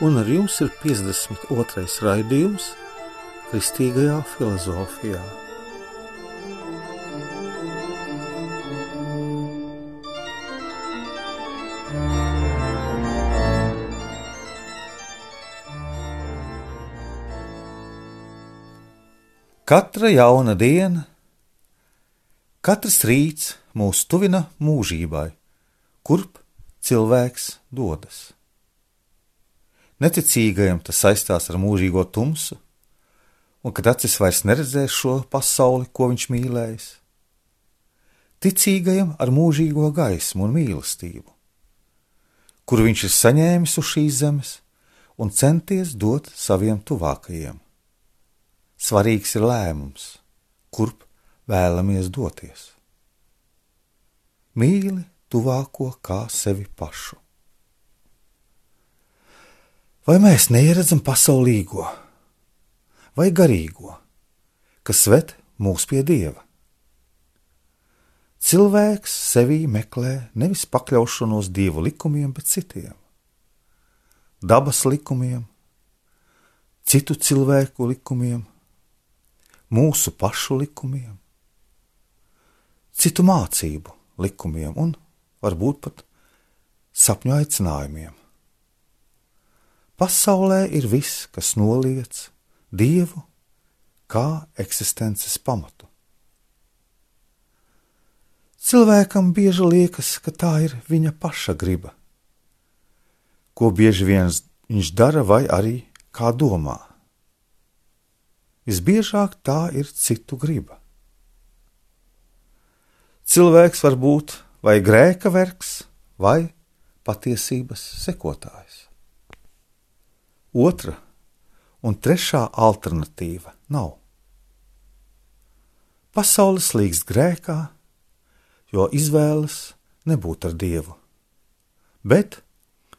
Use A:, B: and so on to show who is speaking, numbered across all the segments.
A: un ar jums ir 52. raidījums Kristīgajā filozofijā.
B: Katra jauna diena, katrs rīts mūs tuvina mūžībai kurp cilvēks dodas. Neticīgajam tas saistās ar mūžīgo tumsu, un kad acis vairs neredzēs šo pasauli, ko viņš mīlējis. Ticīgajam ar mūžīgo gaismu un mīlestību, kuru viņš ir saņēmis uz šīs zemes un centies dot saviem tuvākajiem. Svarīgs ir lēmums, kurp vēlamies doties. Mīli tuvāko kā sevi pašu. Vai mēs neieredzam pasaulīgo vai garīgo, kas ved mūs pie dieva? Cilvēks sevī meklē nevis pakļaušanos dievu likumiem, bet citiem, dabas likumiem, citu cilvēku likumiem, mūsu pašu likumiem, citu mācību likumiem un varbūt pat sapņu aicinājumiem. Pasaulē ir viss, kas noliec dievu kā eksistences pamatu. Cilvēkam bieži liekas, ka tā ir viņa paša griba, ko bieži vien viņš dara vai arī kā domā. Visbiežāk tā ir citu griba. Cilvēks var būt vai grēka vergs, vai patiesības sekotājs. Otra un trešā alternatīva nav. Pasaules līgst grēkā, jo izvēlas nebūt ar dievu, bet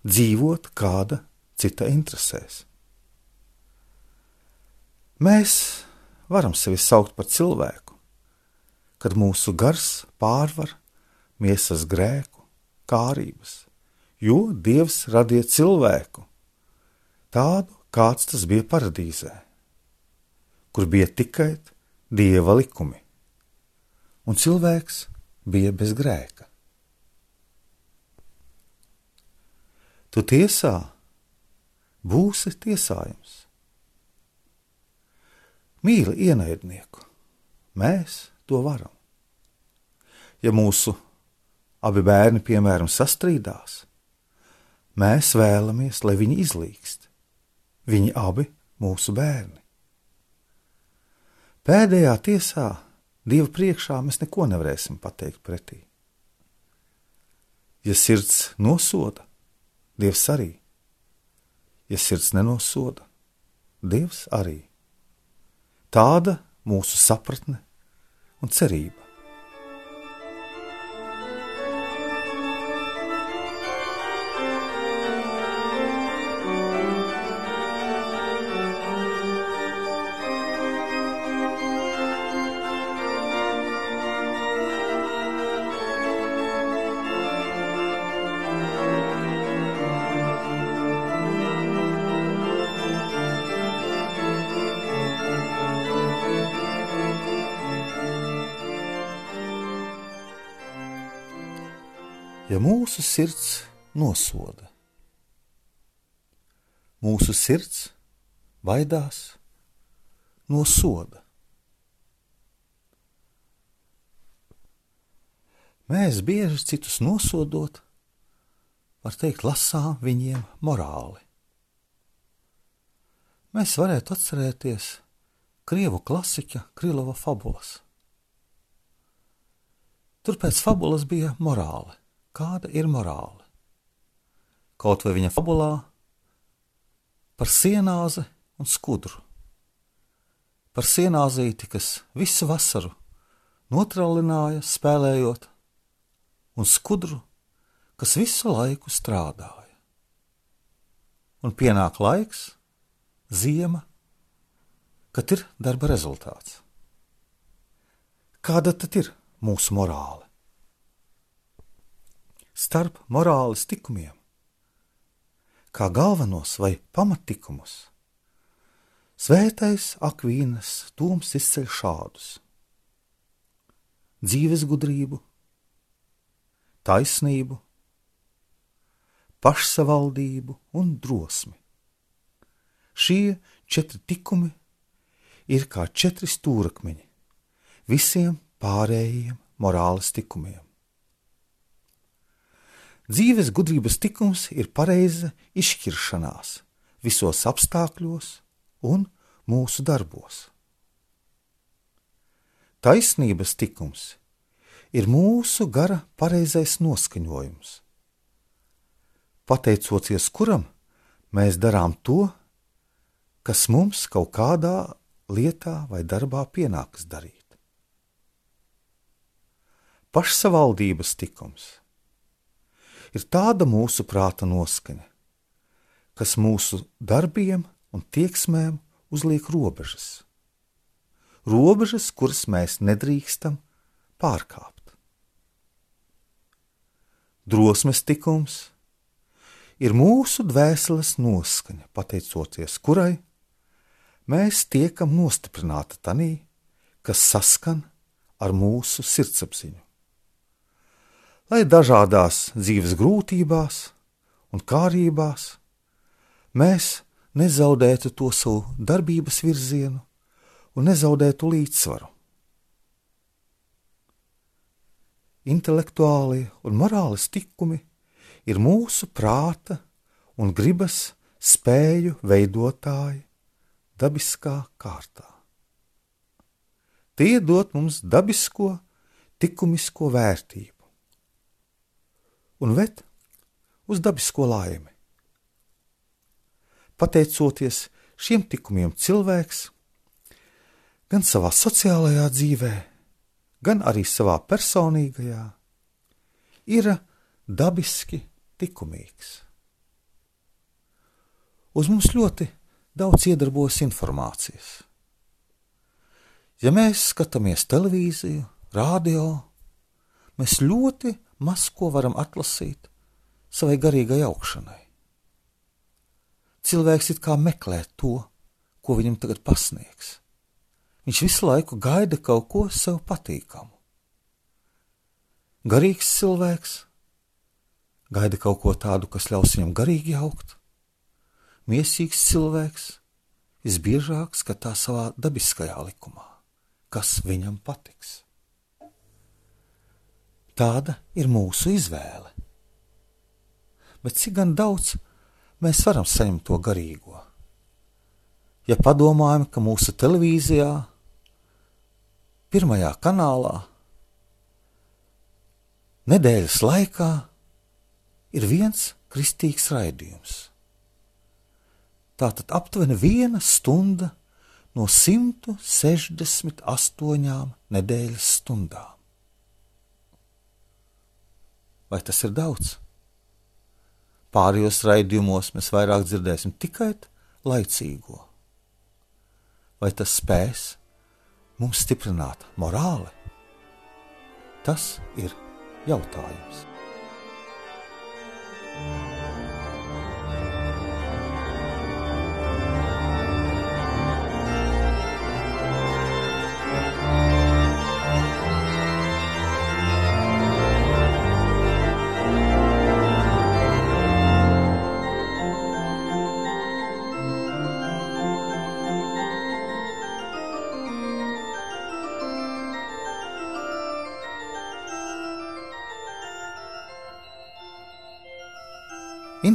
B: dzīvot kāda cita interesēs. Mēs varam sevi saukt par cilvēku, kad mūsu gars pārvar miesas grēku, kārības, jo Dievs radīja cilvēku tādu, kāds tas bija paradīzē, kur bija tikai dieva likumi, un cilvēks bija bez grēka. Tu tiesā būsi tiesājums. Mīli ienaidnieku, mēs to varam. Ja mūsu abi bērni, piemēram, sastrīdās, mēs vēlamies, lai viņi izlīgst. Viņi abi mūsu bērni. Pēdējā tiesā Dieva priekšā mēs neko nevarēsim pateikt pretī. Ja sirds nosoda, Dievs arī. Ja sirds nenosoda, Dievs arī. Tāda mūsu sapratne un cerība. Ja mūsu sirds nosoda. Mūsu sirds baidās no soda. Mēs bieži citus nosodot, var teikt, lasām viņiem morāli. Mēs varētu atcerēties krievu klasiķa Krilova fabulas. Tur pēc fabulas bija morāle kāda ir morāle. Kaut vai viņa fabulā par sienāzi un skudru. Par sienāzīti, kas visu vasaru notrālināja, spēlējot, un skudru, kas visu laiku strādāja. Un pienāk laiks, ziema, kad ir darba rezultāts. Kāda tad ir mūsu morāle? Starp morāles tikumiem, kā galvenos vai pamattikumus, svētais akvīnas tūms izceļ šādus: dzīves gudrību, taisnību, pašsavaldību un drosmi. Šie četri tikumi ir kā četri stūrakmeņi visiem pārējiem morāles tikumiem. Dzīves gudrības tikums ir pareiza izšķiršanās visos apstākļos un mūsu darbos. Taisnības tikums ir mūsu gara pareizais noskaņojums, pateicoties kuram mēs darām to, kas mums kaut kādā lietā vai darbā pienākas darīt. Pašsavaldības tikums ir tāda mūsu prāta noskaņa, kas mūsu darbiem un tieksmēm uzliek robežas. Robežas, kuras mēs nedrīkstam pārkāpt. Drosmes tikums ir mūsu dvēseles noskaņa, pateicoties kurai mēs tiekam nostiprināti tanī, kas saskan ar mūsu sirdsapziņu. Lai dažādās dzīves grūtībās un kārībās mēs nezaudētu to savu darbības virzienu un nezaudētu līdzsvaru. Intelektuālie un morāles tikumi ir mūsu prāta un gribas spēju veidotāji dabiskā kārtā. Tie dod mums dabisko, likumisko vērtību un ved uz dabisko laimi. Pateicoties šiem tikumiem, cilvēks gan savā sociālajā dzīvē, gan arī savā personīgajā ir dabiski likumīgs. Uz mums ļoti daudz iedarbojas informācijas. Ja mēs skatāmies televīziju, radio, mēs ļoti maz ko varam atlasīt savai garīgai augšanai. Cilvēks it kā meklē to, ko viņam tagad pasniegs. Viņš visu laiku gaida kaut ko sev patīkamu. Garīgs cilvēks gaida kaut ko tādu, kas ļaus viņam garīgi augt, Miesīgs cilvēks visbiežāk skatās savā dabiskajā likumā, kas viņam patiks. Tāda ir mūsu izvēle. Bet cik gan daudz mēs varam saņemt to garīgo? Ja padomājam, ka mūsu televīzijā, pirmajā kanālā, nedēļas laikā ir viens kristīgs raidījums Tātad aptuveni viena stunda no 168 nedēļas stundām. Vai tas ir daudz? Pārējos raidījumos mēs vairāk dzirdēsim tikai laicīgo. Vai tas spēs mums stiprināt morāli? Tas ir jautājums.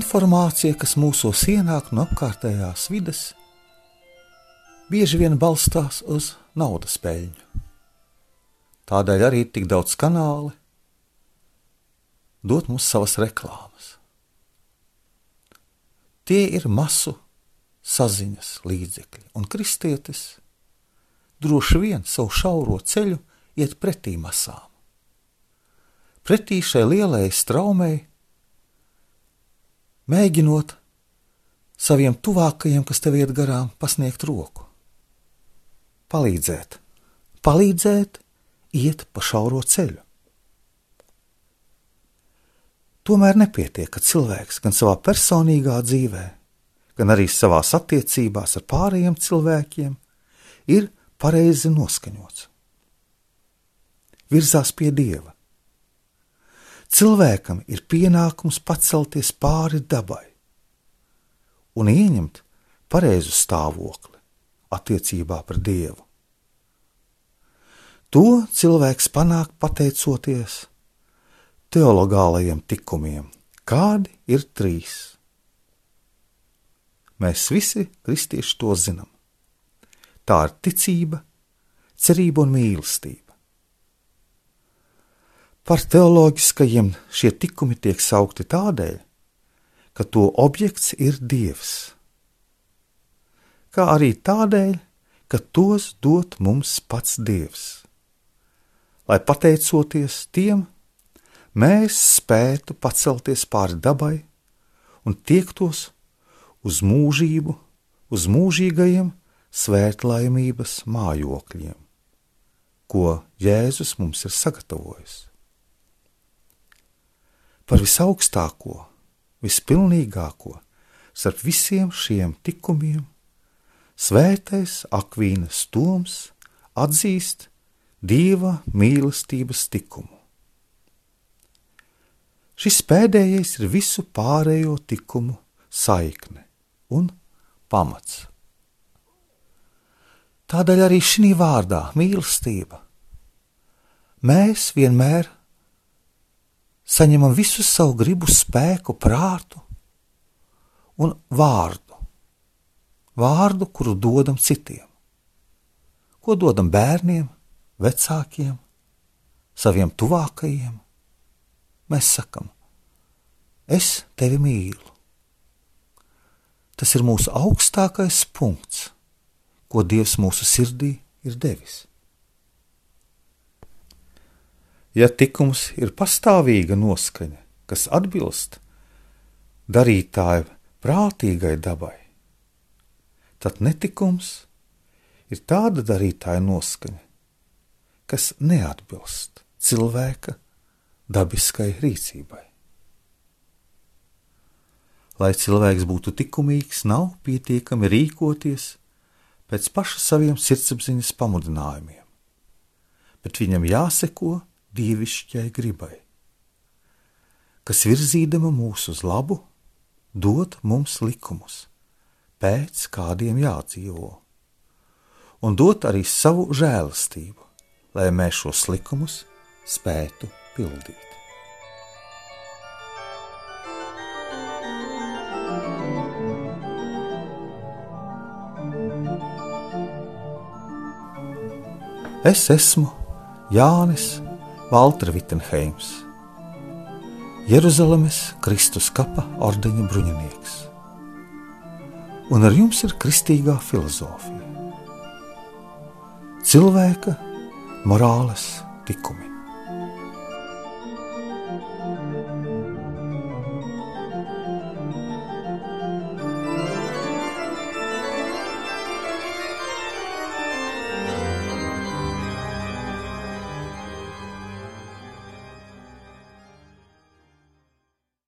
B: Informācija, kas mūsos ienāk no apkārtējās vides, bieži vien balstās uz naudas peļņu. Tādēļ arī ir tik daudz kanāli, dot mums savas reklāmas. Tie ir masu
A: saziņas līdzekļi, un kristietis droši vien savu šauro ceļu iet pretī masām. Pretī šai lielai straumei, mēģinot saviem tuvākajiem, kas tev iet garām, pasniegt roku, palīdzēt, palīdzēt iet pa šauro ceļu. Tomēr nepietiek, ka cilvēks gan savā personīgā dzīvē, gan arī savā attiecībās ar pārējiem cilvēkiem ir pareizi noskaņots. Virzās pie dieva. Cilvēkam ir pienākums pacelties pāri dabai un ieņemt pareizu stāvokli attiecībā pret dievu. To cilvēks panāk pateicoties teologālajiem tikumiem, kādi ir trīs. Mēs visi kristieši to zinām. Tā ir ticība, cerība un mīlestība. Par teoloģiskajiem šie tikumi tiek saukti tādēļ, ka to objekts ir Dievs, kā arī tādēļ, ka tos dod mums pats Dievs, lai pateicoties tiem, mēs spētu pacelties pāri dabai un tiektos uz mūžību, uz mūžīgajiem svētlaimības mājokļiem, ko Jēzus mums ir sagatavojis. Par visaugstāko, vispilnīgāko starp visiem šiem tikumiem, svētais Akvīnas Toms atzīst Dieva mīlestības tikumu. Šis pēdējais ir visu pārējo likumu saikne un pamats. Tādēļ arī šī vārdā - mīlestība. Mēs vienmēr saņemam visu savu gribu, spēku, prātu un vārdu. Vārdu, kuru dodam citiem. Ko dodam bērniem, vecākiem, saviem tuvākajiem? mēs sakam, es tevi mīlu. Tas ir mūsu augstākais punkts, ko Dievs mūsu sirdī ir devis. Ja tikums ir pastāvīga noskaņa, kas atbilst darītāja prātīgai dabai, tad netikums ir tāda darītāja noskaņa, kas neatbilst cilvēka dabiskai rīcībai. Lai cilvēks būtu likumīgs, nav pietiekami rīkoties pēc paša saviem sirdsapziņas pamudinājumiem, bet viņam jāseko dievišķai gribai, kas virzīdama mūs uz labu, dod mums likumus, pēc kādiem jādzīvo, un dot arī savu žēlastību, lai mēs šos likumus spētu pildīt. Es esmu Jānis Valtra Vitsenheims, Jeruzalemes Kristus kapa ordeņa bruņinieks. Un ar jums ir kristīgā filozofija, cilvēka morāles tikumi.